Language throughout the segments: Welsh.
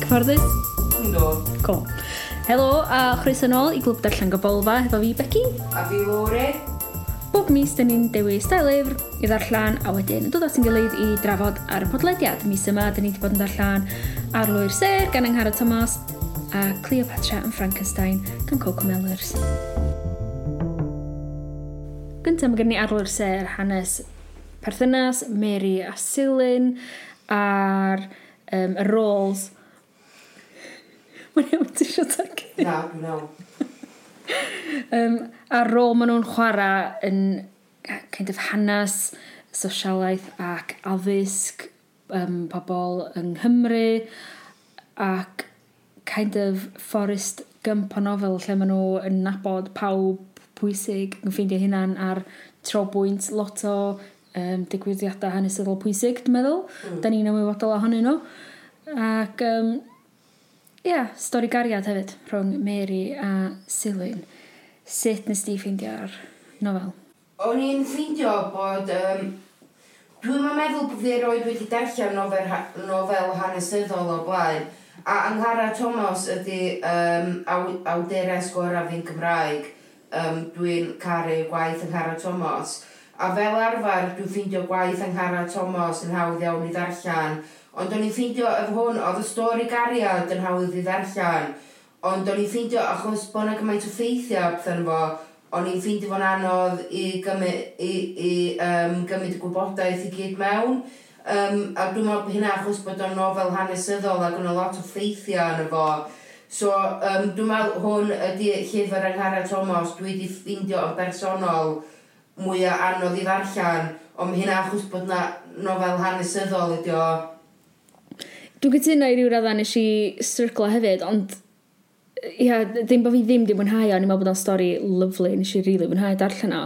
Cyfforddus? Ynddo. Cool. Helo a chroeso nôl i glwb darllen gobolfa hefo fi Becky. A fi Lore. Bob mis dyn ni'n dewis dau lyfr i ddarllen a wedyn yn dod at yn gilydd i drafod ar y podlediad. Mis yma, dyn ni wedi bod yn darllen Arlwyr Ser gan Angharad Thomas a Cleopatra yn Frankenstein gan Coco Mellors. Gyntaf, mae gen ni arlwyr ser hanes perthynas, Mary a Silyn, a'r um, y roles. Mae'n iawn ti eisiau tag? Na, no. um, a rôl maen nhw'n chwarae yn kind of hanes, sosialaeth ac addysg um, pobl yng Nghymru ac kind of forest Gump o nofel lle maen nhw yn nabod pawb pwysig. yn ffeindio hynna'n ar trobwynt lot o um, digwyddiadau hanesyddol pwysig, dwi'n meddwl. Mm. Da ni'n ymwybodol ohonyn nhw. Ac, um, ie, yeah, stori gariad hefyd rhwng Mary a Silwyn. Sut nes di ffeindio'r nofel? O'n i'n ffeindio bod... Um, Dwi'n meddwl bod fi erioed wedi darllen nofel, ha nofel hanesyddol o blaen. A Anghara Thomas ydy um, awderes gorau fi'n Cymraeg um, dwi'n caru gwaith yng Nghara Thomas. A fel arfer, dwi'n ffeindio gwaith yng Nghara Thomas yn hawdd iawn i ddarllen. Ond o'n i'n ffeindio efo hwn, oedd y stori gariad yn hawdd i ddarllen. Ond o'n i'n ffeindio, achos bod yna gymaint o ffeithiau pethau fo, o'n i'n ffeindio fo'n anodd i gymryd, i, i, um, gymryd y gwybodaeth i gyd mewn. Um, a dwi'n meddwl hynna achos bod o'n nofel hanesyddol ac yn a lot o ffeithiau yn y fo. So, um, dwi'n meddwl hwn ydy llyfr Angharad Thomas, dwi wedi ffeindio yn bersonol mwyaf anodd i ddarllen, ond hynna achos bod na nofel hanesyddol ydy o. Dwi'n gytuno i ryw raddau nes i sirclo hefyd, ond ia, ddim bod fi ddim di mwynhau o, ni'n meddwl bod o'n stori lyflu, nes i rili really mwynhau darllen o,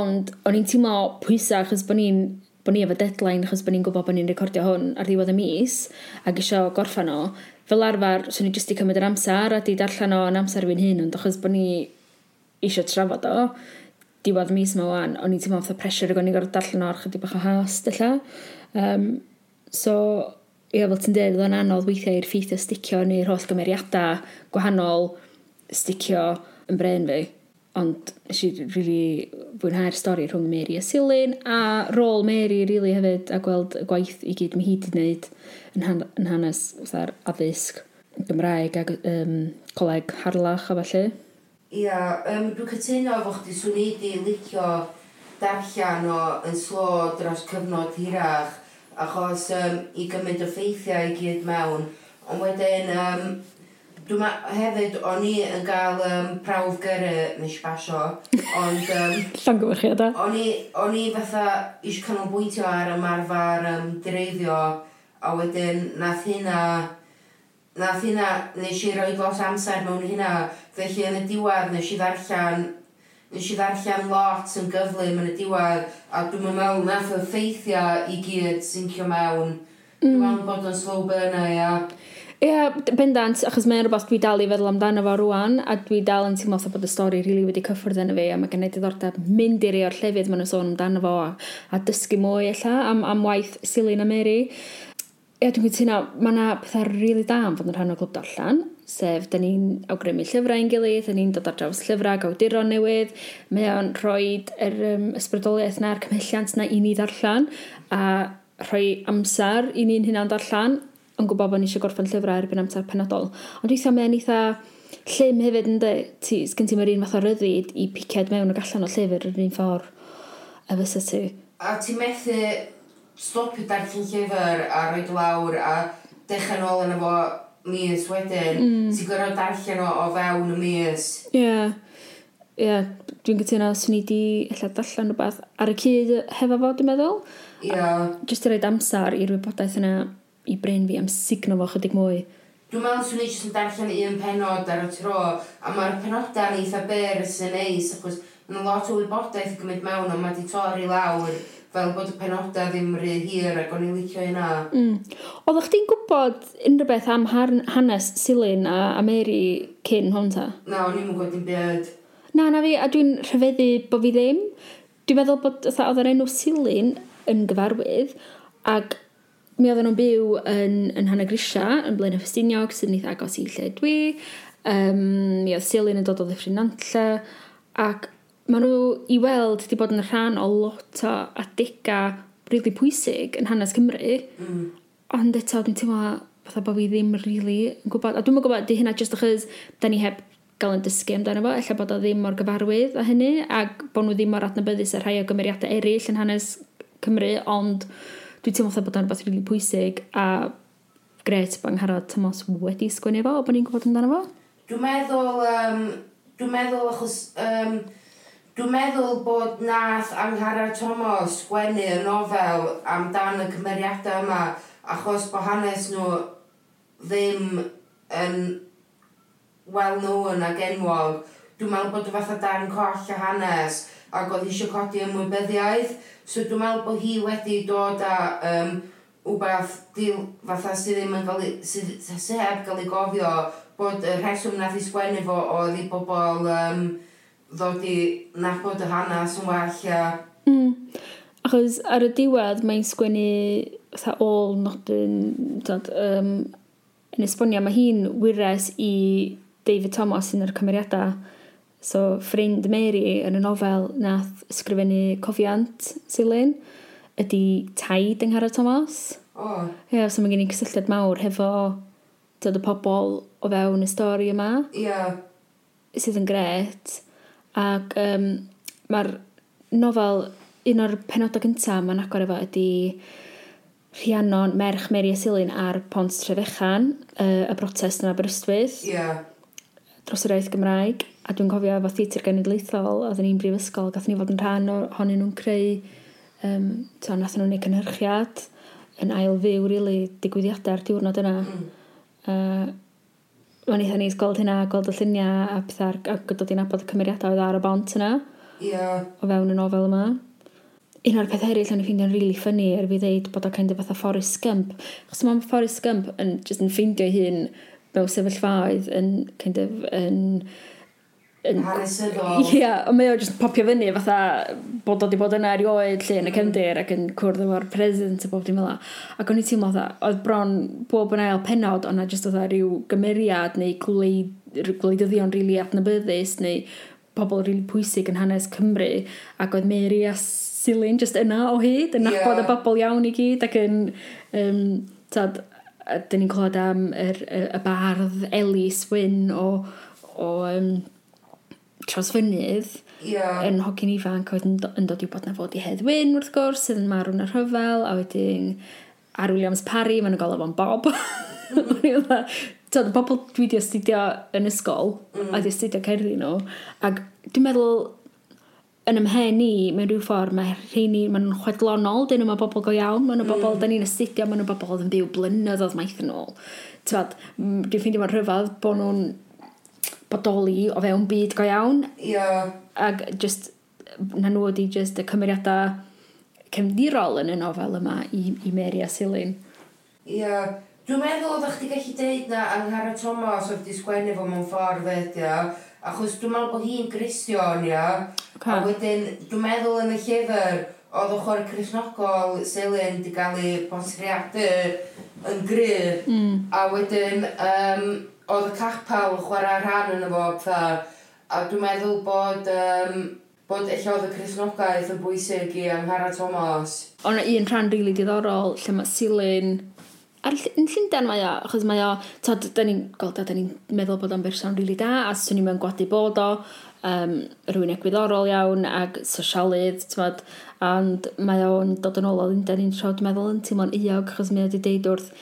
ond o'n i'n teimlo pwysau achos bod ni'n bod ni efo deadline achos bod ni'n gwybod bod ni'n recordio hwn ar ddiwedd y mis ac isio gorffan o, fel arfer, swn i jyst i cymryd yr amser a di darllen o yn amser fi'n hyn, ond achos bod ni isio trafod o, diwedd mis yma wan, o'n i'n teimlo fatha pressure ac o'n i'n gorfod darllen o ar chydig bach o has, dylla. Um, so, ie, fel ti'n dweud, oedd o'n anodd weithiau i'r ffeithio sticio neu'r holl gymeriadau gwahanol sticio yn bren fi. Ond nes i really fwynhau'r stori rhwng Mary a Silyn a rôl Mary really hefyd a gweld y gwaith i gyd mae hi wedi gwneud yn, han yn hanes wtha'r addysg Gymraeg ac um, coleg harlach a falle. Ia, yeah, um, dwi'n cytuno efo chdi swn i di licio darllen o yn slo dros cyfnod hirach achos um, i gymryd y ffeithiau i gyd mewn ond wedyn um, Dwi'n hefyd, o'n i yn gael um, prawf gyrru, nes i basio, ond... Um, Llongymwyrchiada. O'n i, o'n i fatha eisiau canolbwyntio ar ymarfer um, direiddio, a wedyn nath hynna... Nath hynna, nes i roi lot amser mewn hynna, felly yn y diwedd nes i ddarllen nes i ddarllen lot yn gyflym yn y diwedd, a dwi'n meddwl nath y ffeithiau i gyd sy'n cio mewn. Mm. Dwi'n meddwl bod o'n slow burner, ia. Ie, yeah, bendant, achos mae'n rhywbeth dwi dal i feddwl amdano fo rwan, a dwi dal yn teimlo bod y stori rili really wedi cyffwrdd yn y fi, a mae gen i diddordeb mynd i rei o'r llefydd maen nhw'n sôn amdano fo, a, a dysgu mwy ella am, am waith Silin a Mary. Ie, yeah, dwi'n gwytuno, mae yna pethau rili really da am fod yn rhan o glwb darllen, sef, da ni'n awgrymu llyfrau yn gilydd, da ni'n dod ar draws llyfrau gawduron newydd, mae o'n rhoi yr um, ysbrydoliaeth na'r cymhelliant na i ni darllen, a rhoi amser i ni'n hynna'n darllen, yn gwybod bod ni eisiau gorffen llyfrau erbyn amser penodol. Ond weithiau mae'n eitha llym hefyd yn dy, ti, sgyn ti mae'r un fath o ryddid i piced mewn o gallan o llyfr yr un ffordd y fysa ti. A ti methu stopio darllen llyfr a rhoi lawr a dechrau nôl yn efo mis wedyn. Mm. Ti'n gorfod darllen o o fewn y mis. Ie. Yeah. Ie, yeah. dwi'n gytuno os ni di ella darllen rhywbeth ar y cyd hefo fo, dwi'n meddwl. Ie. Yeah. Just i roed amser i'r wybodaeth yna i bren fi am signo fo chydig mwy. Dwi'n meddwl swn i jyst yn darllen un penod ar y tro, a mae'r penodau yn eitha byr sy'n neis, achos mae'n lot o wybodaeth gymryd mewn, ond mae di torri lawr fel bod y penodau ddim rhy hir ac o'n i'n licio yna. Mm. Oeddech chdi'n gwybod unrhyw beth am hanes Silyn a, a Mary cyn hwn ta? Na, o'n i'n gwybod dim byd. Na, na fi, a dwi'n rhyfeddu bod fi ddim. Dwi'n meddwl bod oedd yr enw Silin yn gyfarwydd, ac mi oedden nhw'n byw yn, yn Hanna Grisia, yn Blaen y Ffestiniog, sy'n eitha agos i lle dwi. Um, mi oedd Silin yn dod o ddiffryn Nantlle, ac maen nhw i weld wedi bod yn rhan o lot o adegau really pwysig yn hanes Cymru, mm. ond eto dwi'n teimlo fatha bod fi ddim really yn gwybod, a dwi'n gwybod, di hynna just achos da ni heb gael yn dysgu amdano fo, efallai bod o ddim mor gyfarwydd a hynny, ac bod nhw ddim mor adnabyddus ar rhai o gymeriadau eraill yn hanes Cymru, ond Dwi'n teimlo fatha bod o'n rhywbeth really pwysig a gret bod angharad Tomos wedi sgwennu fo, o bod ni'n gwybod amdano fo? Dwi'n meddwl, um, dwi'n meddwl achos, um, dwi'n meddwl bod nath angharad Tomos sgwennu y nofel amdan y cymeriadau yma achos bod hanes nhw ddim yn well known ag enwog. Dwi'n meddwl bod y fatha darn coll a hanes ac oedd eisiau codi ymwybyddiaeth. So dwi'n meddwl bod hi wedi dod â um, wbeth dil, fatha sydd ddim yn cael ei, sydd, sydd cael ei gofio bod y rheswm nath i sgwennu fo oedd i bobl um, ddod i nabod y hanes yn well. Mm. Achos ar y diwedd mae'n sgwennu fatha ôl nodyn dod, um, yn esbonio mae hi'n wyres i David Thomas yn yr cymeriadau So ffrind Mary yn y nofel nath ysgrifennu cofiant Silyn ydy taid yng Ngharad Thomas. O. Oh. Ie, yeah, so mae gen i cysylltiad mawr hefo dod y pobl o fewn y stori yma. Ie. Yeah. Sydd yn gret. Ac um, mae'r nofel, un o'r penodau gyntaf mae'n agor efo ydy Rhiannon, merch Mary a Silin ar Pont Trefechan, uh, y brotest yn Aberystwyth. Ie. Yeah dros yr iaith Gymraeg a dwi'n cofio efo theatr genedlaethol oedden ni'n brifysgol gath ni fod yn rhan ohonyn nhw'n creu um, to, nath nhw'n ei cynhyrchiad yn ail fyw rili really, digwyddiadau'r diwrnod yna mm. uh, Mae'n eitha ni'n gweld hynna, gweld y lluniau a pethau, a dod i'n abod y cymeriadau oedd ar y bont yna. Yeah. O fewn y nofel yma un o'r peth eraill o'n i ffeindio'n really ffynnu er fi ddeud bod o'n kind of fatha Forrest Gump. Chos mae Forrest Gump yn, just yn ffeindio hun mewn sefyllfaoedd yn kind of, yn yn... Hanesyddol. Ie, yeah, ond mae o just popio fyny fatha bod o wedi bod yna erioed lle yn y mm. cefndir ac yn cwrdd efo'r president a bob dim fel la. Ac o'n i teimlo fatha, oedd bron bob yn ail penod o'na just oedd rhyw gymeriad neu gwleidyddion rili really adnabyddus neu pobl rili really pwysig yn hanes Cymru ac oedd Mary a Silyn just yna o hyd yn nabod yeah. y bobl iawn i gyd ac yn um, tad, dyn ni'n clywed am yr, y, y bardd Elis Wyn o, o um, Trosfynydd yeah. yn hogyn ifanc oedd yn, yn dod i bod na fod i Hedd Wyn wrth gwrs sydd yn marw yn y rhyfel a wedyn ar Williams Parry maen nhw'n golaf o'n Bob mm. Tod, y bobl dwi wedi astudio yn ysgol mm. a di astudio cerddi nhw ac dwi'n meddwl yn ymhen i, mewn rhyw ffordd, mae rheini, maen nhw'n chwedlonol, dyn nhw'n bobl go iawn, maen nhw'n mm. bobl, mm. da ni'n astudio, maen nhw'n bobl oedd yn byw blynyddoedd maith yn ôl. Tywad, dwi'n ffeindio mae'n rhyfedd bod nhw'n bodoli o fewn byd go iawn. Yeah. Ac just, na nhw wedi just y cymeriadau cefndirol yn y nofel yma i, i Mary a Silyn. Ie. Yeah. Dwi'n meddwl oeddech chi gallu deud na Angharad Thomas oedd di sgwennu fo mewn ffordd ydy o, Achos dwi'n meddwl bod hi'n Gristion, ia. Okay. A wedyn, dwi'n meddwl yn y llyfr, oedd ochr Cresnogol Selin wedi cael ei bonsriadu yn gry. Mm. A wedyn, um, oedd y capel yn chwarae rhan yn y fo. A dwi'n meddwl bod... Um, bod eich oedd y Cresnogaeth yn bwysig i Angharad Thomas. Ond un rhan rili really diddorol lle mae Silyn ar, yn Llundain mae o, achos mae o, tod, da ni'n gweld, da ni'n meddwl bod o'n berson rili really da, a swn i'n mewn gwadu bod o, um, rhywun egwyddorol iawn, ag sosialydd, tymod, ond mae o'n dod yn ôl o Llundain ni'n trod meddwl yn teimlo'n iog, achos mae o wedi deud wrth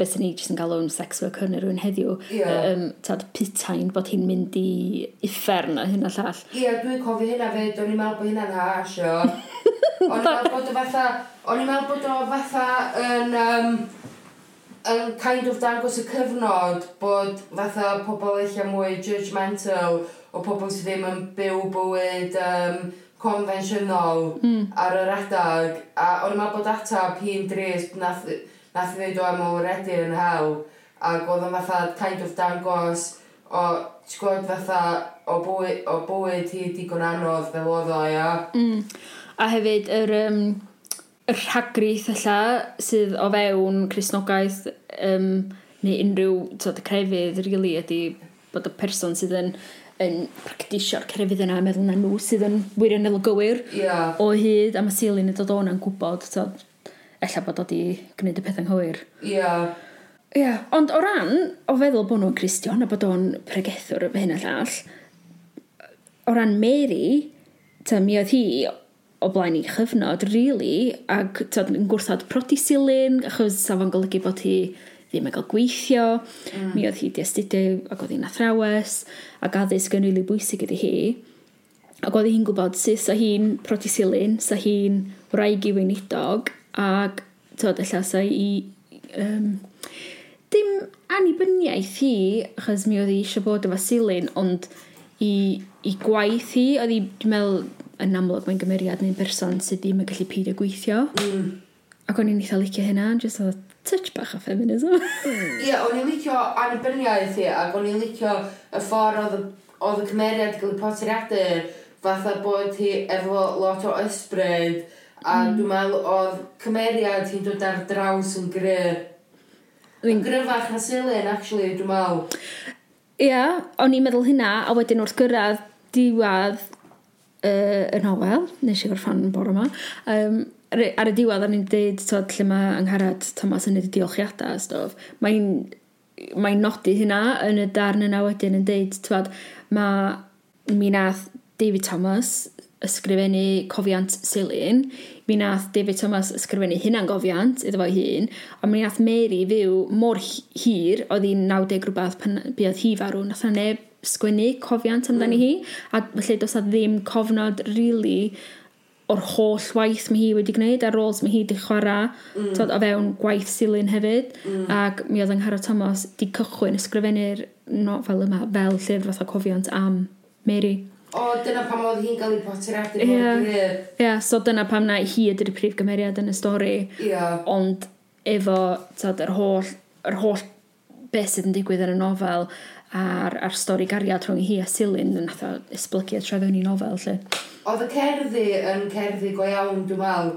beth ni jyst yn galw yn sex worker neu rhywun heddiw, yeah. um, tad pitain bod hi'n mynd i uffern a hyn a llall. Ie, yeah, dwi'n cofio hynna fe, do'n i'n meddwl bod hynna'n hash o'n i'n meddwl bod o fatha, o'n i'n meddwl bod o fatha yn... Um, yn kind of dangos y cyfnod bod fatha pobl eich mwy judgmental o pobl sydd ddim yn byw bywyd um, conventional mm. ar yr adag a o'n i'n bod atab hi'n drist nath, nath i ddeud o am o edyn yn hel ac oedd yn fatha kind of dangos o ti'n gwybod fatha o bywyd, o bywyd hi digon anodd fel oedd o ia mm. a hefyd yr um, rhagrith alla sydd o fewn Cresnogaeth um, neu unrhyw tod, crefydd rili really, ydy bod y person sydd yn yn practisio'r crefydd yna a meddwl na nhw sydd yn wirioneddol gywir yeah. o hyd a mae Silin yn dod o'n yn gwybod tod, ella bod o di gwneud y pethau'n hwyr. Ie. Yeah. Ie, yeah. ond o ran o feddwl bod nhw'n Cristion a bod o'n pregethwr hyn a llall, o ran Mary, ta mi oedd hi o blaen i chyfnod, really, ac tyd, yn gwrthod prodi silyn, achos sa fo'n golygu bod hi ddim yn cael gweithio, mm. mi oedd hi di astudio ac oedd hi'n athrawes, ac addysg yn rili bwysig iddi hi. Ac oedd hi'n gwybod sut sa hi'n prodi silyn, sa hi'n wraig i weinidog, ac tyd, ella sa i... Um, dim annibyniaeth hi, achos mi oedd hi eisiau bod efo silyn, ond i i gwaith hi, oedd hi, dwi'n meddwl, yn amlwg mae'n gymeriad neu'n person sydd ddim yn gallu peidio gweithio. Mm. Ac o'n i'n eitha licio hynna, jyst oedd touch bach o feminism. Ie, yeah, o'n i'n licio annibyniaeth hi, ac o'n i'n licio y ffordd oedd y cymeriad gael ei potiriadu fatha bod hi efo lot o ysbryd, a mm. dwi'n meddwl oedd cymeriad hi'n dod ar draws yn gry. Yn gryfach na Silyn, actually, dwi'n meddwl. Ia, yeah, o'n i'n meddwl hynna, a wedyn wrth gyrraedd diwad uh, y nofel, nes i gorffan yn bore yma, um, ar, ar y diwad o'n i'n dweud tod, lle mae angharad Thomas yn y diolchiadau a stof, mae'n mae nodi hynna yn y darn yna wedyn yn deud, twad, mae mi nath David Thomas ysgrifennu cofiant Silin, mi nath David Thomas ysgrifennu hynna'n gofiant iddo fo hun, ond mi nath Mary fyw mor hir, oedd hi'n 90 rhywbeth pan buodd hi farw, nath na neb sgwennu cofiant amdani mm. hi a felly does a ddim cofnod really o'r holl waith mae hi wedi gwneud a roles mae hi wedi chwarae mm. tod, o fewn gwaith silyn hefyd mm. ac mi oedd Anghara Thomas di cychwyn ysgrifennu'r nofel yma fel llyfr fath o cofiant am Mary O, dyna pam oedd hi'n cael ei poteriadu yeah. Ie, yeah, so dyna pam na hi ydy'r prif gymeriad yn y stori. Yeah. Ond efo, tad, yr holl, yr holl beth sydd yn digwydd yn y nofel a'r, ar stori gariad rhwng hi a Silyn yn atho esblygu a trefynu nofel lle. Oedd y cerddi yn cerddi go iawn dwi'n meddwl.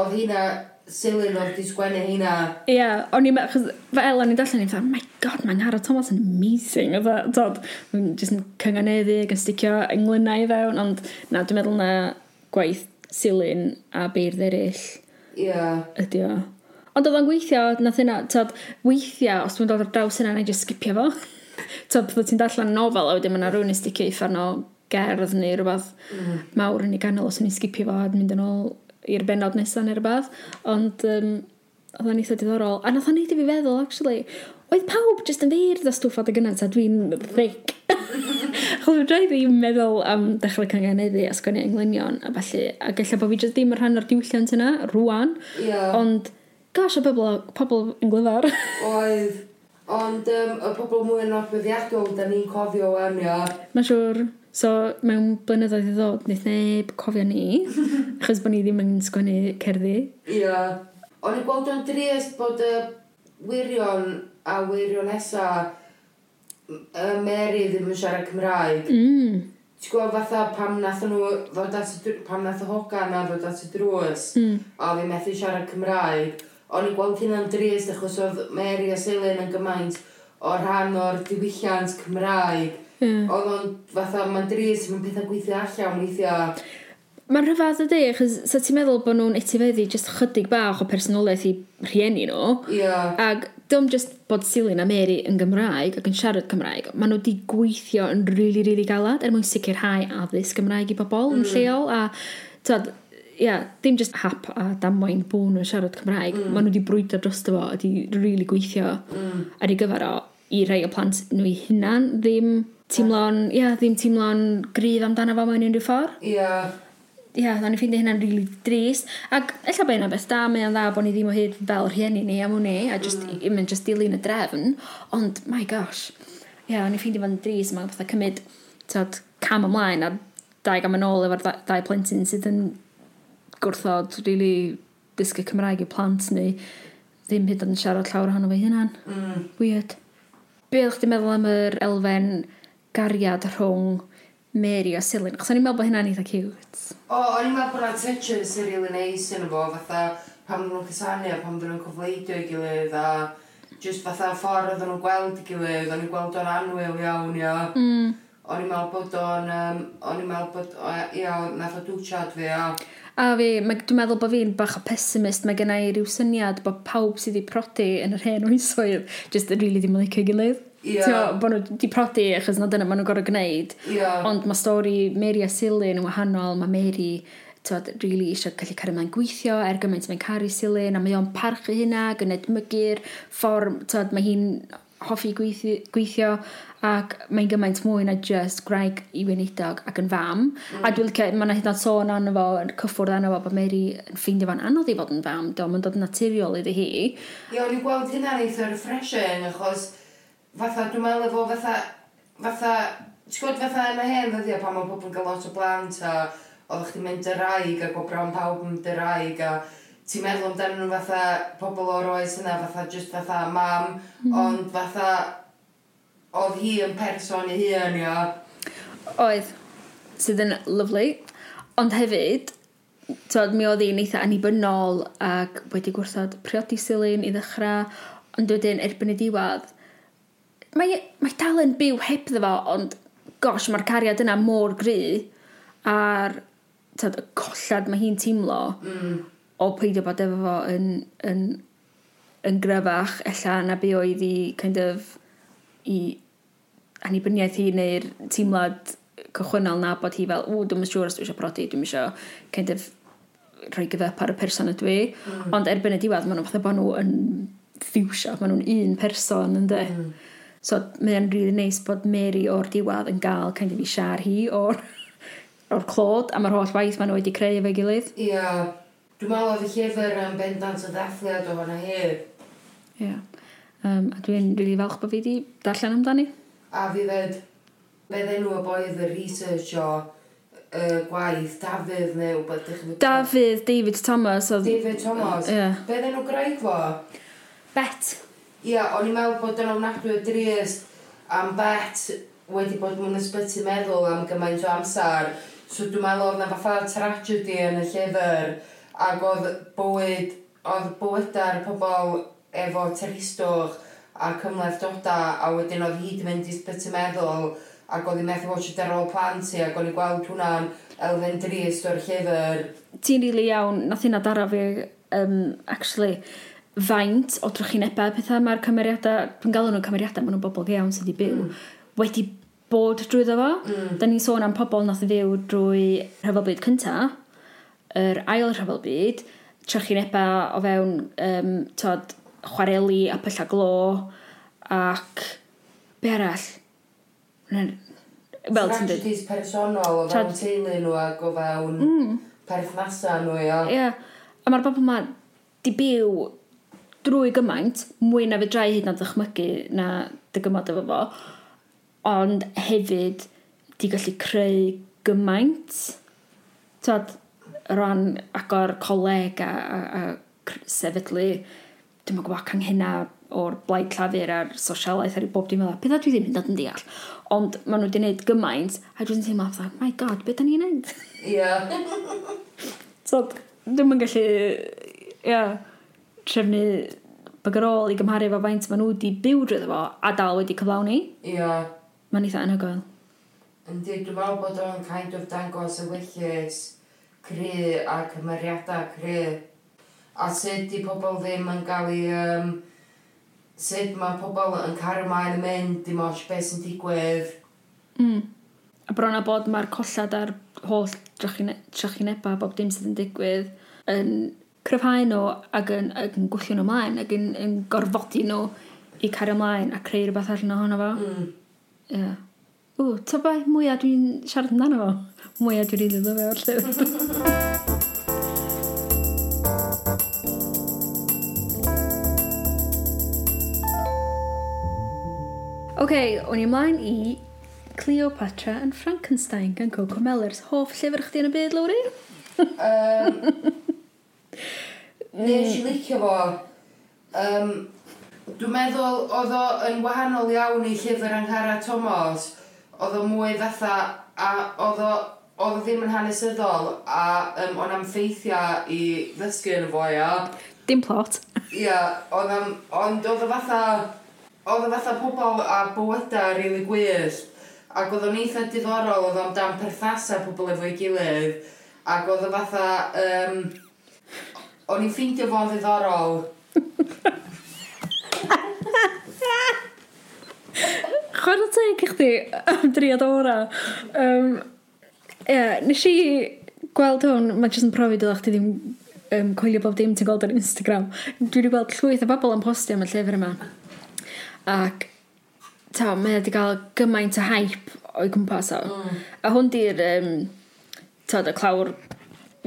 Oedd hynna Silyn oedd di sgwennu hynna. Ie, yeah, o'n i'n meddwl, fel o'n i'n darllen i'n meddwl, oh my god, mae'n Ngara Thomas yn amazing. Oedd dod, jyst yn cynganeddu ac yn sticio englynau i fewn, ond na, dwi'n meddwl na gwaith Silyn a beirdd eraill. Ie. Yeah. Ydy o. Ond oedd o'n gweithio, nath yna, tod, weithio, os dwi'n dod ar draws yna, na i just skipio fo to, bydd ti'n darllen nofel a wedyn mae yna rhywun i sticio i ffarno gerdd neu rhywbeth mm. mawr yn ei ganol os o'n i sgipio fo a mynd yn ôl i'r benod nesaf neu rhywbeth ond um, oedd o'n eitha diddorol a nath o'n neud i fi feddwl actually oedd pawb jyst yn feirdd o stwff adeg yna ta dwi'n thick. Chol fi'n rhaid i'n meddwl am dechrau cangeneddu a sgwennu englynion a falle a gallai bod fi jyst ddim yn rhan o'r diwylliant yna rwan yeah. ond gosh o bobl, pobl yn glyfar oedd Ond um, y pobl mwy yn adfeddiadol, da ni'n cofio wan, ia. Mae'n siŵr. so mewn blynyddoedd i ddod, wnaeth neb cofio ni, achos bod ni ddim yn sgwennu cerddi. Ia. O'n i'n gweld o'n drist bod y wirion a wirion wirionesa y Mary ddim yn siarad Cymraeg. Mm. Ti'n gweld fatha pam nath nhw ddod at y, dr- pam nath y hogan a ddod at y drws, mm. a fi methu siarad Cymraeg O'n i'n gweld hynna'n drist achos oedd Mary a Selyn yn gymaint o rhan o'r diwylliant Cymraeg. Yeah. Oedd o'n fatha, mae'n drist, mae'n pethau gweithio allan weithio. Mae'n rhyfedd ydy, achos sa ti'n meddwl bod nhw'n etifeddu jyst chydig bach o personolaeth i rhieni nhw. Yeah. Ac dim just bod Silyn a Mary yn Gymraeg ac yn siarad Cymraeg, maen nhw wedi gweithio yn rili, really, rili really galad er mwyn sicrhau addysg Gymraeg i bobl mm. yn lleol a tyd, yeah, dim just hap a damwain bod nhw'n siarad Cymraeg. Mm. Maen nhw wedi brwydro drosto fo, a wedi rili really gweithio mm. ar ei gyfer o i rei o plant nhw i hunan ddim teimlo'n, ia, yeah, ddim teimlo'n gryf amdano fo mewn unrhyw ffordd. Ia. Yeah. Ia, yeah, da ni'n ffeindio hynna'n rili really drist. Ac ella bod yna beth da, mae o'n dda bod ni ddim o hyd fel rhieni ni am hwnni, a just, mm. mae'n just dilyn y drefn. Ond, my gosh, ia, yeah, ni'n ffeindio fo'n drist, mae'n fatha cymryd, tod, cam ymlaen a dau gam yn ôl efo'r ddau plentyn sydd yn gwrthod really dysgu Cymraeg i plant ni ddim hyd yn siarad llawer ohono fe hunan. Mm. Weird. Be o'ch ti'n meddwl am yr elfen gariad rhwng Mary a Silyn? Chos o'n i'n meddwl bod hynna'n eitha cute. O, o'n i'n meddwl bod yna tension sy'n rili neis yn efo, fatha pam ddyn nhw'n cysanu a pam ddyn nhw'n cyfleidio i gilydd a just fatha ffordd oedden nhw'n gweld i gilydd, o'n i'n gweld o'n anwyl iawn, ia. Mm. O'n i'n meddwl bod o'n, um, o'n i'n meddwl bod, ia, nath o dwchad fi, ia. A fi, mae, dwi'n meddwl bod fi'n bach o pessimist, mae gen i ryw syniad bod pawb sydd wedi prodi yn yr hen oesoedd, just yn really ddim yn licio gilydd. Yeah. Tio, bod nhw wedi prodi achos na dyna maen nhw'n gorau gwneud. Yeah. Ond mae stori Mary a Silyn yn wahanol, mae Mary tywed, really eisiau gallu cario mewn gweithio er gymaint mae'n caru Silyn a mae o'n parchu hynna, gwneud mygyr, ffordd, tywed, mae hi'n hoffi gweithio, gweithio ac mae'n gymaint mwy na just graig i weinidog ac yn fam. Mm. A dwi'n licio, mae'n hyd yn oed sôn arno fo, yn cyffwrdd arno fo, bod Mary yn ffeindio fo'n anodd i fod yn fam, do, mae'n dod yn naturiol iddi hi. Ie, o'n i'n gweld hynna'n eitha refreshing, achos fatha, dwi'n meddwl efo fatha, fatha, ti'n gwybod fatha yna hen ddyddio pan mae pobl yn cael lot o blant a oedd chdi'n mynd dyraig a o bron pawb yn dyraig a ti'n meddwl amdano nhw fatha pobl o'r oes yna, fatha just fatha mam, mm. ond fatha oedd hi yn person i hun, ia. Oedd, sydd yn lyflu, ond hefyd, Tod, mi oedd hi'n eitha anibynnol ac wedi gwrthod priodi silyn i ddechrau, ond wedyn erbyn y diwedd, mae, mae dal yn byw heb ddefo, ond gosh, mae'r cariad yna mor gry a'r tod, collad mae hi'n teimlo. Mm o peidio bod efo fo yn, yn, yn gryfach ella na be oedd i kind of i anibyniaeth hi neu'r teimlad cychwynnol na bod hi fel, o, dwi'n siŵr os dwi eisiau prodi, dwi'n eisiau kind of rhoi gyfep ar y person ydw i. Mm. Ond erbyn y diwedd, maen nhw'n fatha bod nhw yn ffiwsio, maen nhw'n un person ynddi. Mm. So mae'n rili really neis bod Mary o'r diwedd yn gael kind of i siar hi o'r, or clod a mae'r holl waith maen nhw wedi creu efo'i gilydd. ia Yeah. Dwi'n meddwl oedd y llyfr yn bendant o ddathliad o fanna hef. Ie. Yeah. Um, a dwi'n rili really falch bod fi wedi darllen amdani. A fi fed, fedd enw y boedd y research o uh, gwaith Dafydd neu wbeth ddech chi'n Dafydd, David Thomas. Oedd... David Thomas. Ie. Yeah. Beth enw graig fo? Bet. Ie, yeah, o'n i'n meddwl bod yn ofnadwy o drist am bet wedi bod mewn ysbyty meddwl am gymaint o amser. So dwi'n meddwl oedd na fatha tragedy yn y llyfr ac oedd bywyd, oedd bywyda'r pobl efo teristwch a cymleth doda a wedyn oedd hi wedi mynd i sbyty meddwl ac oedd hi'n methu watched ar ôl plant i ac o'n i gweld hwnna'n elfen drist o'r llyfr. Ti'n rili really iawn, nath hynna dara fi, um, actually, faint o drychinebau pethau mae'r cymeriadau, dwi'n galw nhw'n cymeriadau, maen nhw'n bobl iawn sydd wedi byw, mm. wedi bod drwyddo fo. Mm. Da ni'n sôn am pobl nath fyw drwy rhyfel byd cyntaf, yr ail rhyfel byd, trychineba o fewn um, tod, chwareli a pylla glo ac be arall? Wel, ti'n dweud... Tragedies personol o fewn teulu nhw ac o fewn mm. perthnasa nhw, ia. Ie. yeah. a mae'r bobl yma di byw drwy gymaint, mwy na fe drai hyd na ddychmygu na dy gymod efo fo, ond hefyd di gallu creu gymaint. Tod, ran agor coleg a, a, a sefydlu, dwi'n gwybod, canghena o'r blaid llafur a'r sosialaeth ar i bob dim fel beth dwi ddim yn dod yn deall. Ond maen nhw wedi gwneud gymaint a dwi'n teimlo fatha my god beth da ni'n gwneud ia so dwi'n yn gallu yeah, trefnu byg ar ôl i gymharu efo faint maen nhw wedi byw drwy fo a dal wedi cyflawni. Ia yeah. mae'n eitha anhygoel. Yndi dwi'n meddwl bod o'n kind of dangos y wyllus cry a cymeriadau cry. A sut di pobl ddim yn cael ei... Um, sut mae pobl yn cario maen yn mynd, dim ond beth sy'n digwydd. Mm. A bron a bod mae'r collad a'r holl trachineba bob dim sydd yn digwydd yn cryfhau nhw ac yn, ac yn gwyllio nhw mlaen ac yn, yn gorfodi nhw i cario mlaen a creu rhywbeth allan ohono fo. Mm. Yeah. Ww, ta bai mwyaf dwi'n siarad amdano fo mwya dwi wedi ddod fe o'r llyfr. OK, o'n i ymlaen i Cleopatra yn Frankenstein gan Coco Mellers. Hoff llyfr chdi yn y byd, Lowry? Um, Nes i licio fo. Um, Dwi'n meddwl oedd o yn wahanol iawn i llyfr Anghara Thomas. Oedd o mwy fatha a oedd o oedd ddim yn hanesyddol a um, o'n am ffeithiau i ddysgu yn y fo, ia. Dim plot. Ia, oedd am... Ond oedd y fatha... Oedd y fatha pobl a bywydau rili really gwyllt. Ac oedd o'n eitha diddorol, oedd o'n dan perthasa pobl efo'i gilydd. Ac oedd y fatha... Um, o'n i'n ffeindio fo'n ddiddorol. Chwer o teg i chdi am driad ora. Um, yeah, nes i gweld hwn, mae jyst yn profi dylech chdi ddim um, coelio bob dim ti'n gweld ar Instagram. Dwi wedi gweld llwyth o bobl yn postio am y llyfr yma. Ac, ta, mae wedi cael gymaint o hype o'i gwmpas o. Mm. A hwn di'r, um, ta, y clawr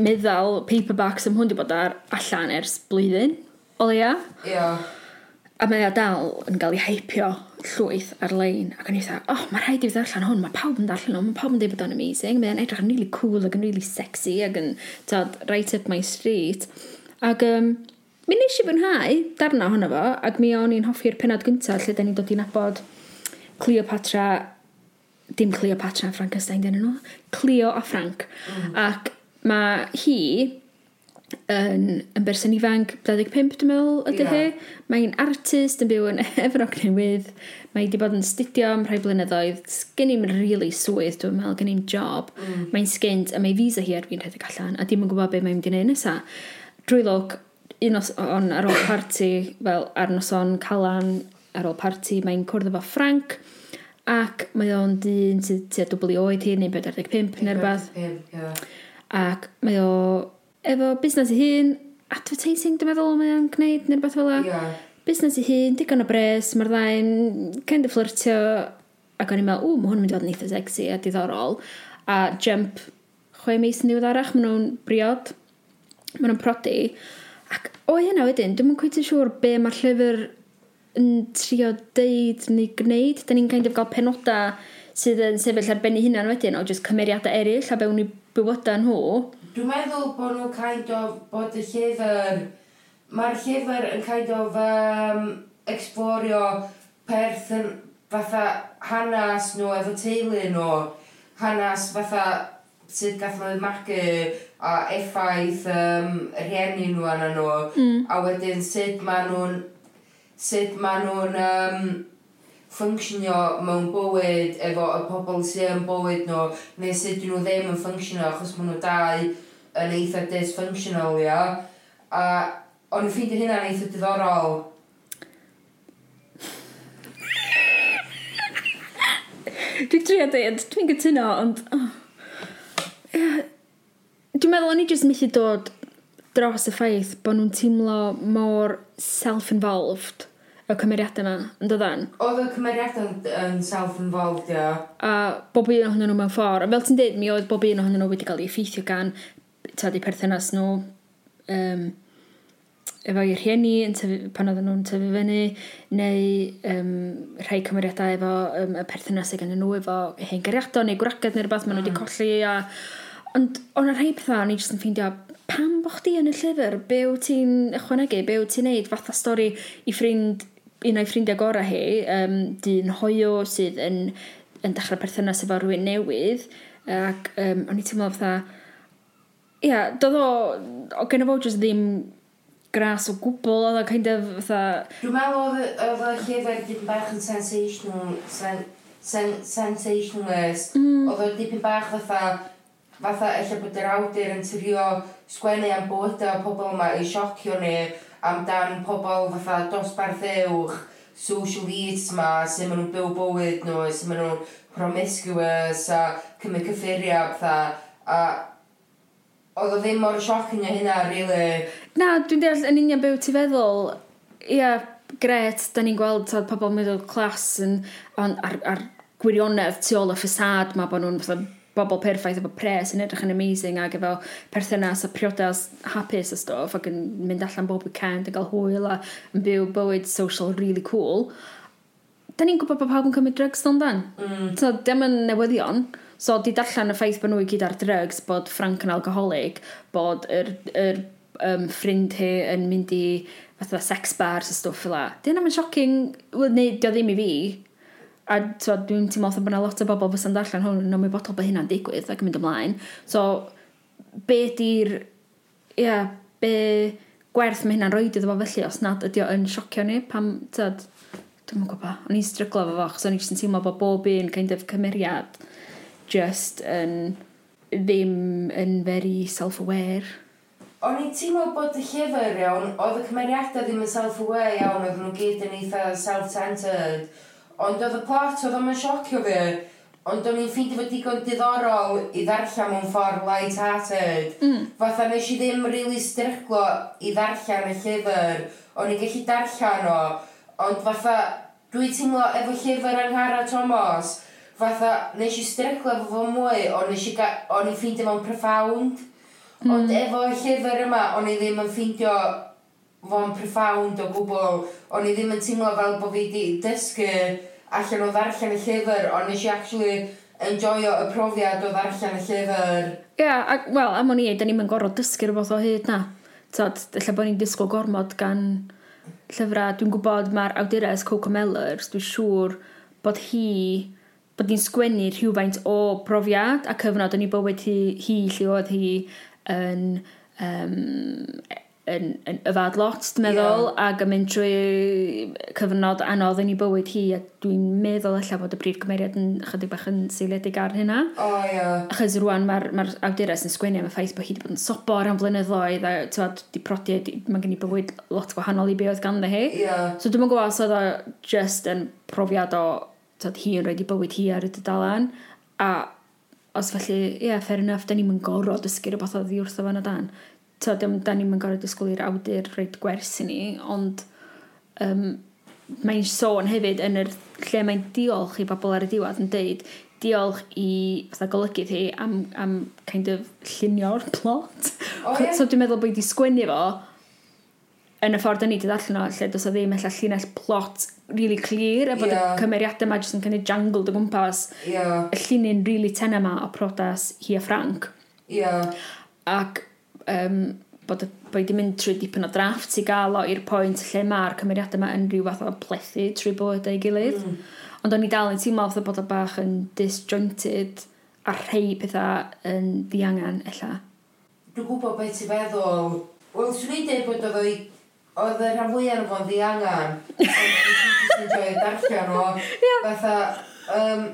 meddal paperbacks am hwn di bod ar allan ers blwyddyn, o leia. Ia. Yeah. A mae o dal yn cael ei hypio llwyth ar-lein ac o'n i dweud, oh, mae rhaid i fi ddarllen hwn, mae pawb yn darllen hwn, mae pawb yn dweud bod o'n amazing, mae'n edrych yn really cool ac yn really sexy ac yn tad, right up my street. Ac um, mi nes i fwynhau darna ohono fo ac mi o'n i'n hoffi'r penod gyntaf lle da ni'n dod i nabod Cleopatra, dim Cleopatra Frankenstein dyn nhw, Cleo a Frank. Mm. Ac mae hi yn, yn berson ifanc 25 dwi'n meddwl ydy yeah. hi. Mae'n artist yn byw yn Efrog Newydd. Mae wedi bod yn studio am rhai blynyddoedd. Gen i'n really swydd dwi'n meddwl, gen i'n job. Mm. Mae'n sgynt a mae visa hi ar fi'n rhedeg allan a dim yn gwybod beth mae'n mynd i wneud nesaf. Drwy lwc, un os on ar ôl party, fel ar noson Calan, ar ôl party, mae'n cwrdd efo Frank ac mae o'n dyn sydd tua dwbl i oed hi, neu 45 neu rhywbeth. Ac mae o efo busnes i hun, advertising dwi'n meddwl mae o'n gwneud neu rhywbeth fel o. Yeah. Busnes i hun, digon o bres, mae'r ddau'n kind of flirtio ac o'n i'n meddwl, ww, mae hwn yn mynd i fod yn eitha sexy a diddorol. A jump, chwe mis yn ddiweddarach, maen nhw'n briod, maen nhw'n prodi. Ac o hynna wedyn, dwi'n mynd yn siŵr be mae'r llyfr yn trio deud neu gwneud. Da ni'n kind of gael penodau sydd yn sefyll ar benni hynna'n wedyn o just cymeriadau eraill a bewn i bywydau nhw. Dwi'n meddwl bod nhw'n kind of, bod y llyfr, mae'r llyfr yn kind of um, explorio perth yn fatha hanes nhw efo teulu nhw, hanes fatha sydd gath nhw'n magu a effaith um, rhieni nhw anna nhw, mm. a wedyn sut maen nhw'n sut maen nhw'n um, fffunctionio mewn bywyd efo y pobl sy'n yn bywyd nhw neu sut dyn nhw ddim yn fffunctionio achos maen nhw dau yn eitha dysfunctional ia. A o'n i'n ffeindio hynna'n eitha diddorol. Dwi'n trio dweud, dwi'n gytuno, ond... Oh. Dwi'n meddwl o'n i jyst methu dod dros y ffaith bod nhw'n teimlo mor self-involved y cymeriadau yma yn dyddan. Oedd y cymeriadau yn, self-involved, ia. A bob un ohonyn nhw mewn ffordd. A fel ti'n dweud, mi oedd bob un ohonyn nhw wedi cael ei effeithio gan tad i perthynas nhw um, efo i'r rhieni tyfu, pan oedden nhw'n tyfu fyny, neu um, rhai cymeriadau efo um, y perthynas gan nhw efo hen gariadau neu gwragedd neu rhywbeth, maen nhw wedi mm. colli. A, ond o'n rhai pethau, o'n i jyst yn ffeindio pam bo chdi yn y llyfr, be wyt ti'n ychwanegu, be wyt ti'n neud, fatha stori i ffrind un o'i ffrindiau gorau hi, um, dyn hoio sydd yn, yn dechrau perthynas efo rhywun newydd, ac um, o'n i teimlo fatha, ia, yeah, doedd o, o gen fo jyst ddim gras o gwbl, oedd o kind of fatha... Dwi'n meddwl oedd o llefer dipyn bach yn sensational, sen, sen, sensationalist, mm. oedd o dipyn bach fatha, fatha eich bod yr awdur yn tyrio sgwennu am bywydau o pobl yma i siocio ni, amdan pobl fatha dosbarth ewch, social needs ma, sy'n maen nhw'n byw bywyd nhw, sy'n maen nhw'n promiscuous a cymryd cyffuriau fatha. A oedd o ddim mor sioc o hynna, really. Na, dwi'n deall yn union byw ti feddwl, ia, yeah, gret, da ni'n gweld tad pobl middle class yn, on, ar, ar gwirionedd tu ôl y ffasad ma, bod nhw'n bobl perffaith efo pres yn edrych yn amazing ac efo perthynas a priodas hapus a stof ac yn mynd allan bob weekend a gael hwyl a yn byw bywyd social really cool. Da ni'n gwybod bod pawb yn cymryd drugs don dan mm. so dim yn newyddion. So di darllen y ffaith bod nhw i gyd ar drugs bod Frank yn alcoholic bod yr, yr um, ffrind hi yn mynd i fatha sex bars a stwff fel la. Di mae'n shocking, well, neu dio ddim i fi, a so, dwi'n teimlo bod yna lot o bobl fysa'n darllen hwn yn ymwybodol bod hynna'n digwydd ac yn mynd ymlaen. So, be di'r... Ia, yeah, be gwerth mae hynna'n roed iddo fo felly os nad ydy o yn siocio ni pam, tyd, dwi'n mwyn gwybod, o'n i'n stryglo fo fo, chos o'n i'n teimlo bod bob un kind of cymeriad just yn ddim yn very self-aware. O'n i'n teimlo bod y llyfr iawn, oedd y cymeriadau ddim yn self-aware iawn, oedd nhw'n gyd yn eitha self-centered, Ond oedd y plot oedd o'n siocio fi, ond o'n i'n ffeindio fod digon diddorol i ddarllen mewn ffordd light-hearted. Mm. Fatha nes i ddim really stryglo i ddarllen y llyfr, o'n i'n gallu darllen o, ond fatha dwi teimlo efo llyfr Angharad Thomas, fatha, nes i stryglo efo fo mwy, o'n i'n ffeindio fo'n profound. Mm. Ond efo y llyfr yma, o'n i ddim yn ffeindio fo'n profound o gwbl. O'n i ddim yn teimlo fel bod fi wedi dysgu allan o ddarllen y llyfr, ond nes i actually enjoyo y profiad o ddarllen y llyfr. Ie, yeah, wel, am o'n i, da ni'n mynd gorfod dysgu rhywbeth o hyd na. Tad, lle bod ni'n disgwyl gormod gan llyfrau. Dwi'n gwybod mae'r awdures Coco Mellers, dwi'n siŵr bod hi bod ni'n sgwennu rhywfaint o profiad a cyfnod yn ei bywyd hi, hi lle oedd hi yn um, yn, yn yfad lot, dwi'n meddwl, yeah. ac yn mynd trwy cyfnod anodd yn ei bywyd hi, a dwi'n meddwl allan bod y brif gymeriad yn chydig bach yn seiliedig ar hynna. O, oh, ie. Yeah. Achos rwan mae'r ma, ma awdurus yn sgwennu am y ffaith bod hi wedi bod yn sobor am blynyddoedd, a tywed, di prodi, mae gen i bywyd lot gwahanol i be oedd ganddo hi. Yeah. So dwi'n gwybod os oedd o just yn profiad o tywed, hi yn rhaid i bywyd hi ar y dydalan, a os felly, ie, yeah, fair enough, da ni'n gorfod dysgu rhywbeth oedd i wrtho fan o dan to, dim, da ni'n gorau disgwyl i'r awdur rhaid gwers i ni, ond um, mae'n sôn hefyd yn yr lle mae'n diolch i bobl ar y diwedd yn deud diolch i fatha golygydd hi am, am kind of llunio'r plot. Oh, yeah. so dwi'n meddwl bod wedi sgwennu fo yn y ffordd ni wedi ddarllen o, lle dos o ddim eich llinell plot really clear, a bod yeah. y cymeriadau yma jyst yn cynnig jangled o gwmpas yeah. y llunin really tenna yma o prodas hi a Frank. Yeah. Ac um, bod, bod wedi mynd trwy dipyn o drafft i gael o i'r pwynt lle mae'r cymeriadau yma yn rhyw fath o plethu trwy bod ei gilydd. Mm. Ond o'n i dal yn teimlo oedd bod o bach yn disjointed a rhai pethau yn ddiangan, ella. Dwi'n gwybod beth ti'n feddwl. Wel, swn i'n dweud bod oedd oedd y rhan fwyaf yn fo'n ddiangan. Ond dwi'n enjoy darllen o. Fatha, um,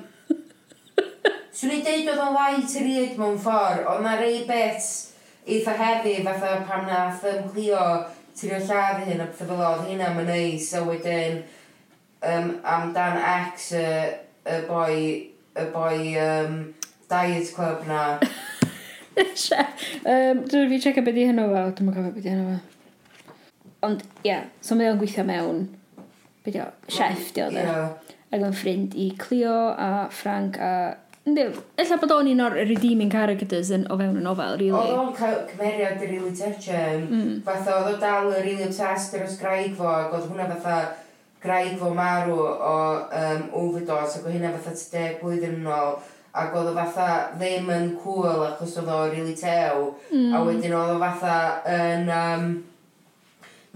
swn i'n dweud oedd o'n lai tyried mewn ffordd, ond na rei beth eitha heddi, fatha pam nath um, Clio tirio lladd hyn a pethau fel oedd hynna mae'n neis a wedyn um, am dan ex y, y boi y boi um, Diet Club na. Um, Dwi'n fi checio beth i hynny fo, dwi'n cofio beth i hynny fo. Ond ie, yeah, so mae o'n gweithio mewn beth o, chef di oedd e yeah. ac yn ffrind i Clio a Frank a Ynddi, illa bod o'n un o'r redeeming characters yn, o fewn y nofel, really. Oedd o'n cael cymeriad i really touch him. Mm. Fatha, oedd o dal yn really obsessed eros graig fo, ac oedd hwnna fatha graig fo marw o um, overdose, ac oedd hynna fatha 10 blwyddyn yn ôl, ac oedd o fatha ddim yn cool achos oedd o really tew, mm. a wedyn oedd o fatha yn... Um,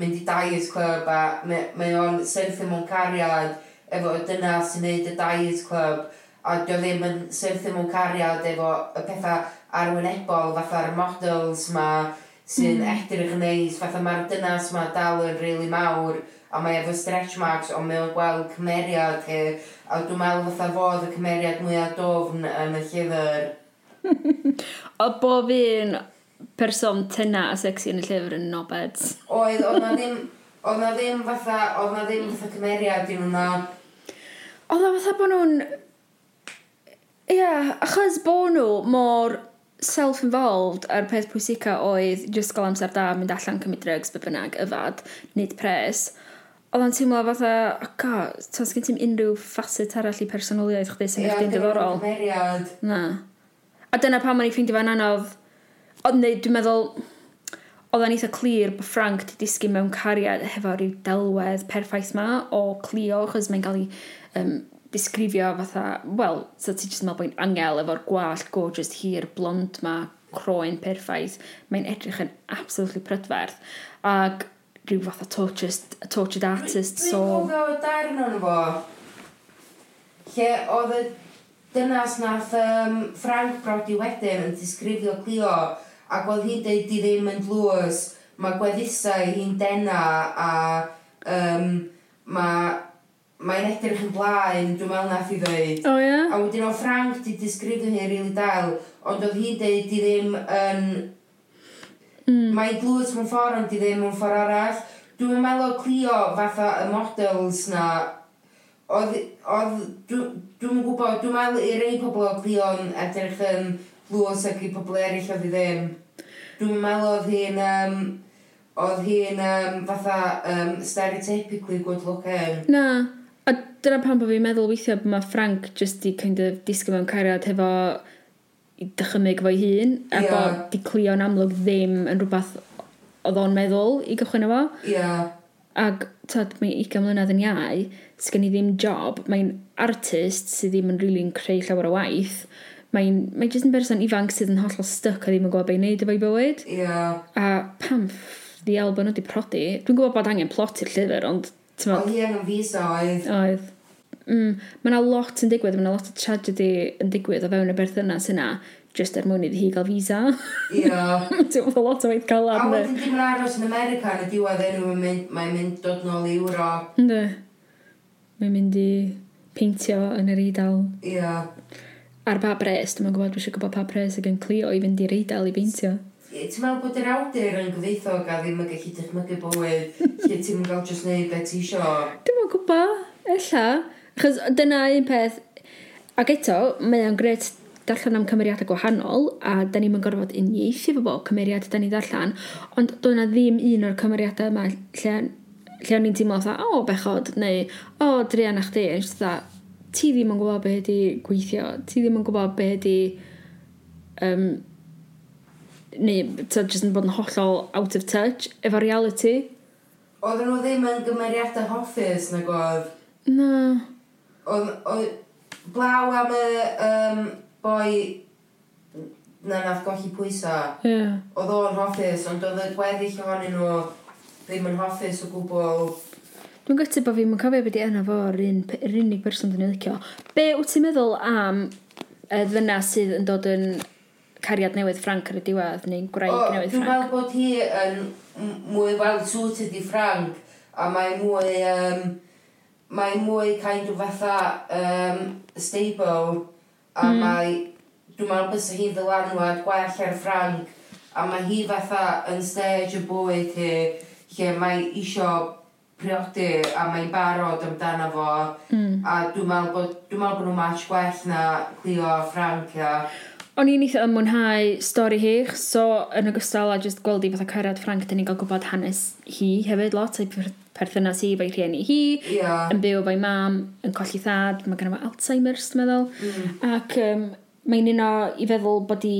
mynd i diet club a mae o'n syrthio mewn cariad efo dyna sy'n neud y diet club a dio ddim yn syrth ddim yn cariad efo y pethau arwynebol fatha'r models ma sy'n mm. edrych yn neis fatha mae'r dynas ma dal yn rili really mawr a mae efo stretch marks ond mae'n gweld cymeriad he, a dwi'n meddwl fatha fodd y cymeriad mwyaf dofn yn y llyfr. O bob un person tyna a sexy yn y llyfr yn nobed? Oedd, oedd na ddim oedd na ddim fatha oedd na ddim fatha cymeriad i nhw'n na Oedd na fatha bod nhw'n yeah, achos bod nhw mor self-involved a'r peth pwysica oedd just gael amser da mynd allan cymryd drugs be bynnag yfad, nid pres. Oedd o'n teimlo fatha oh god, tos gen ti'n unrhyw facet arall i personoliaeth chdi sy'n eich diddorol na. A dyna pam o'n i ffeindio fan anodd. Ond dwi'n meddwl oedd o'n eitha clir bod Frank di disgu mewn cariad hefo rhyw delwedd perffaith ma o Clio, chos mae'n cael ei um, disgrifio fatha, wel, so ti jyst yn meddwl bod hi'n angel efo'r gwallt gorgeous hir blond ma, croen perffaith, mae'n edrych yn absolutely prydferth. Ac rhyw fath o tortured, tortured artist, so... Dwi'n cofio y dair yn o'n fo, lle oedd y dynas nath um, Frank Brody wedyn yn disgrifio Clio, ac oedd hi'n deud di ddim yn dlws, mae gweddusau hi'n dena, a um, mae mae'n edrych yn blaen, dwi'n meddwl nath i ddweud. O oh, ie? Yeah? A wedyn o Frank di disgrifio hi'n rili really dal, ond oedd hi dweud di ddim yn... Mm. Mae'n glwys mewn ffordd, ond di ddim mewn ffordd arall. Dwi'n meddwl o Clio fatha y models na, oedd... oedd dwi'n gwybod, dwi'n meddwl i rei pobl o Clio yn edrych yn glwys ac i pobl eraill oedd i ddim. Dwi'n meddwl oedd hi'n... Um, oedd hi'n um, fatha um, stereotypically good looking. Na. A dyna pan bod fi'n meddwl weithio bod mae Frank jyst i kind of disgo mewn cariad hefo i dychymyg fo'i hun a yeah. bod di clio'n amlwg ddim yn rhywbeth oedd o'n meddwl i gychwyn efo. Yeah. Ac tad, mae 20 mlynedd yn iau, sgen i ddim job, mae'n artist sydd ddim yn rili'n really creu llawer o waith. Mae'n mae jyst yn berson ifanc sydd yn hollol styc a ddim yn gwybod beth i wneud efo'i bywyd. Yeah. A pam the elbow nhw wedi prodi. Dwi'n gwybod bod angen plot i'r llyfr, ond ti'n Oedd hi angen visa oedd. Oedd. Mm, mae yna lot yn digwydd, mae yna lot o tragedy yn digwydd o fewn y berthynas yna, just er mwyn iddi hi gael visa. Ia. Dwi'n meddwl lot o weith cael ar A wedyn dim yn aros yn America yn y diwedd enw, mae'n mynd, mynd dod nôl i Ewrop. Ynddo. Mae'n mynd i peintio yn yr Eidal. Ia. Ar pa bres, dwi'n gwybod, dwi'n gwybod pa bres ag yn Clio i fynd i'r Eidal i beintio ti'n meddwl bod yr awdur yn gyfeithog a ddim yn gallu dychmygu bywyd lle ti'n gael jyst neud beth ti isio? Dwi'n yn gwybod, ella. Chos dyna un peth, ac eto, mae o'n gret darllen am cymeriadau gwahanol a da ni'n gorfod uniaethu fo bo cymeriad da ni darllen ond doedd na ddim un o'r cymeriadau yma lle, lle o'n i'n teimlo o, o bechod neu o drian a chdi dda, ti ddim yn gwybod beth ydi gweithio ti ddim yn gwybod beth ydi um, neu ta jyst yn bod yn hollol out of touch efo reality. Oedden nhw ddim yn gymeriadau hoffus na goedd. Na. Oedd, oedd blaw am y um, boi na nath golli pwysa. Ie. Yeah. Oedd o'n hoffus, ond oedd y gweddill ohonyn nhw ddim yn hoffus o gwbl. Dwi'n gytu bod fi'n cofio beth i enna fo'r un, unig person dwi'n licio. Be wyt ti'n meddwl am y ddynas sydd yn dod yn cariad newydd Frank ar y diwedd, neu gwraig o, newydd Ffranc. Dwi'n meddwl bod hi yn mwy well suited i Frank, a mae mwy, um, mae mwy kind of fatha um, stable, a mm. mae, dwi'n meddwl bys hi'n ddylanwad gwell ar Frank, a mae hi fatha yn stage y bwyd hi, lle mae isio priodi a mae'n barod amdano fo mm. a dwi'n meddwl bod, dwi meddwl bod nhw'n match gwell na Cleo a Frank a O'n i'n eitha yn mwynhau stori hi, so yn ogystal a just gweld i fatha cyrraedd Frank, dyn ni'n gael gwybod hanes hi hefyd lot, a'i perthynas hi, fe'i rhieni hi, yeah. yn byw fe'i mam, yn colli thad, mae gen i Alzheimer's, dwi'n meddwl. Mm. Ac um, mae'n un o, i feddwl bod i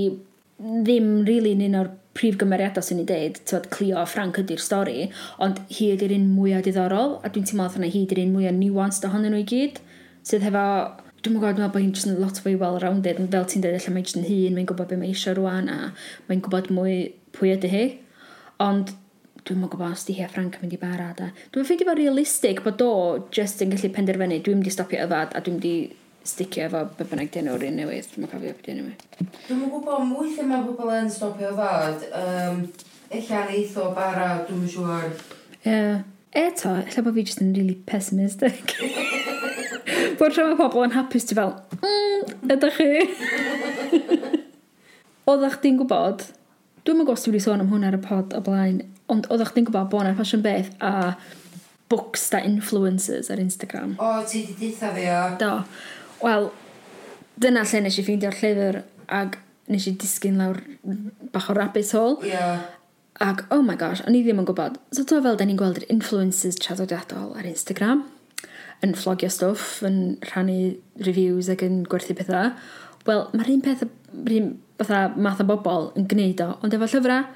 ddim really un o'r prif gymeriadau sy'n ei dweud, tywed, Clio a Frank ydy'r stori, ond hi ydy'r un mwyaf diddorol, a dwi'n teimlo oedd hwnna hi ydy'r un mwyaf nuanced ohonyn nhw i gyd, sydd hefo dwi'n gwybod, dwi'n meddwl bod hi'n just yn lot fwy well-rounded, ond fel ti'n dweud, allan mae'n just yn hun, mae'n gwybod beth mae eisiau rwan, a mae'n gwybod mwy pwy ydy hi. Ond dwi'n mwyn gwybod os di hi a Frank yn mynd i barad. A... Dwi'n ffeindio fo realistig bod o just yn gallu penderfynu, dwi'n mynd i stopio yfad a dwi'n mynd i sticio efo be bynnag dyn nhw'r un newydd. Dwi'n cofio beth dyn nhw. E. Dwi'n mwyn gwybod am weithiau mae pobl yn stopio yfad. Um, Ella yn eitho bara, dwi'n siŵr. Ie. Yeah. Eto, lle bod fi jyst yn really pessimistic. Bod rhan o pobl yn hapus ti fel, mm, ydych chi? oeddech chdi'n gwybod, dwi'n mynd gos ti wedi sôn am hwn ar y pod o blaen, ond oeddech chdi'n gwybod bod yna ffasiwn beth a books da influencers ar Instagram. O, ti di ditha fi o. Do. Wel, dyna lle nes i ffeindio'r llyfr ag nes i disgyn lawr bach o rabbit hole. Yeah. Ac, oh my gosh, o'n i ddim yn gwybod. So to fel da ni'n gweld yr influencers traddodiadol ar Instagram yn flogio stwff, yn rhannu reviews ac yn gwerthu pethau. Wel, mae'r un peth, yr un fatha math o bobl yn gwneud o, ond efo llyfrau.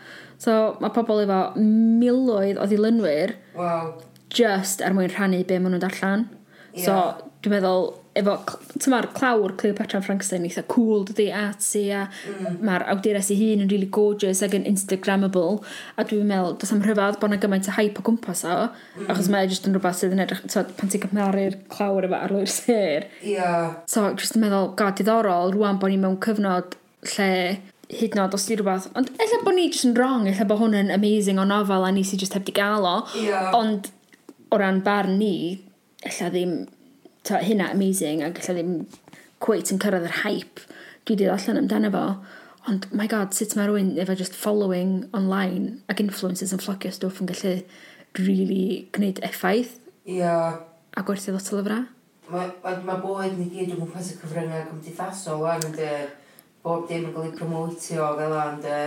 So, mae pobl efo miloedd o ddilynwyr wow. just er mwyn rhannu be maen nhw'n darllen. Yeah. So, dwi'n meddwl, efo, tyma'r clawr Cleopatra Frankenstein eitha cool dydy artsy a mm. mae'r awdures ei hun yn really gorgeous ac yn instagrammable a dwi'n meddwl does am rhyfedd bod yna gymaint o hype o gwmpas o mm. achos mae e jyst yn rhywbeth sydd yn edrych so, pan ti'n cymharu'r clawr efo arlwyr ser yeah. so jyst yn meddwl god diddorol rwan bod ni mewn cyfnod lle hyd nod os di rhywbeth ond ella bod ni jyst yn wrong ella bod hwn yn amazing o nofel a ni sy'n jyst heb di gael o yeah. ond o ran barn ni ella ddim ta, hynna amazing a gallai ddim cweit yn cyrraedd yr hype dwi wedi allan amdano fo ond my god sut mae rhywun efo just following online ac influencers yn fflogio stwff yn gallu really gwneud effaith yeah. a gwerthu lot o lyfrau Mae ma, ma bwyd ni gyd yn gwmpas y cyfryngau cymdeithasol wan ynddi bob dim yn cael ei promotio fel ynddi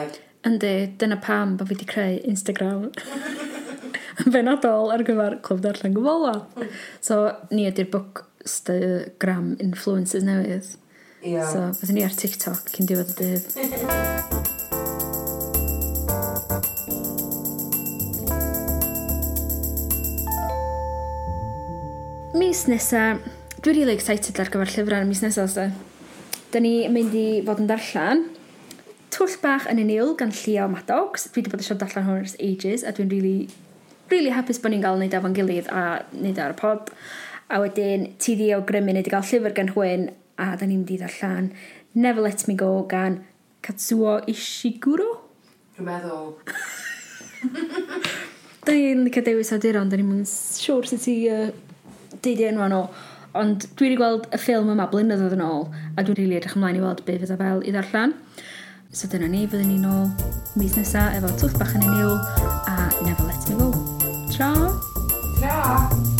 Yndi, dyna pam bod fi wedi creu Instagram benodol ar gyfer clwb darllen gyfola. Mm. So, ni ydy'r bookstagram influences newydd. Ia. So, byddwn ni ar TikTok cyn diwedd y dydd. mis nesa, dwi'n really excited ar gyfer llyfrau mis nesa, so. E. Da ni mynd i fod yn darllen Twll bach yn unil gan Llio Maddox. Dwi wedi bod eisiau darllen hwn ers ages, a dwi'n really really hapus bod ni'n gael wneud efo'n gilydd a wneud e ar y pod. A wedyn, ti di awgrymu wneud i gael llyfr gan hwyn a da ni'n mynd i ddarllan Never Let Me Go gan Katsuo Ishiguro? Dwi'n meddwl. da ni'n licio dewis awduron, da ni'n mynd siwr sut ti uh, deud enw nhw. Ond dwi wedi gweld y ffilm yma blynyddoedd yn ôl, a dwi'n rili edrych ymlaen i weld beth fydda fel i ddarllen. So dyna ni, fyddwn ni'n ôl mis nesaf efo twch bach yn y niwl a never let me go. Ciao. Ciao.